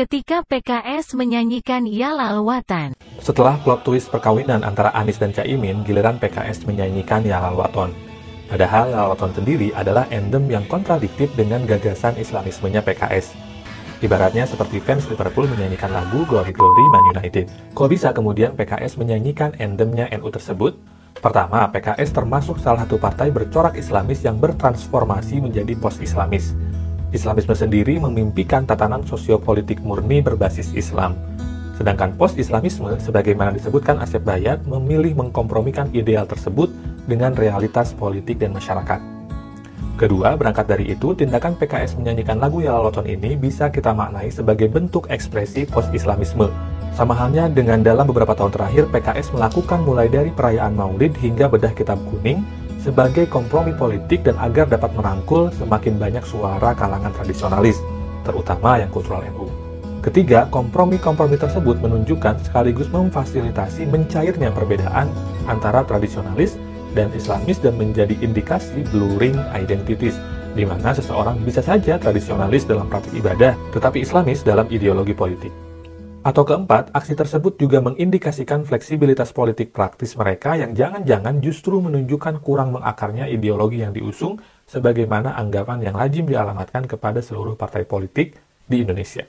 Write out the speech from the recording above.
ketika PKS menyanyikan Ya Lalwatan. Setelah plot twist perkawinan antara Anies dan Caimin, giliran PKS menyanyikan Ya Lalwaton. Padahal Ya Lalwaton sendiri adalah endem yang kontradiktif dengan gagasan Islamismenya PKS. Ibaratnya seperti fans Liverpool menyanyikan lagu Glory Glory Man United. Kok bisa kemudian PKS menyanyikan endemnya NU tersebut? Pertama, PKS termasuk salah satu partai bercorak Islamis yang bertransformasi menjadi post-Islamis. Islamisme sendiri memimpikan tatanan sosiopolitik murni berbasis Islam. Sedangkan post-Islamisme, sebagaimana disebutkan Asep Bayat, memilih mengkompromikan ideal tersebut dengan realitas politik dan masyarakat. Kedua, berangkat dari itu, tindakan PKS menyanyikan lagu Yalaloton ini bisa kita maknai sebagai bentuk ekspresi post-Islamisme. Sama halnya dengan dalam beberapa tahun terakhir, PKS melakukan mulai dari perayaan maulid hingga bedah kitab kuning, sebagai kompromi politik dan agar dapat merangkul semakin banyak suara kalangan tradisionalis, terutama yang kultural NU. Ketiga, kompromi-kompromi tersebut menunjukkan sekaligus memfasilitasi mencairnya perbedaan antara tradisionalis dan islamis dan menjadi indikasi blurring identities, di mana seseorang bisa saja tradisionalis dalam praktik ibadah, tetapi islamis dalam ideologi politik. Atau keempat, aksi tersebut juga mengindikasikan fleksibilitas politik praktis mereka yang jangan-jangan justru menunjukkan kurang mengakarnya ideologi yang diusung sebagaimana anggapan yang lazim dialamatkan kepada seluruh partai politik di Indonesia.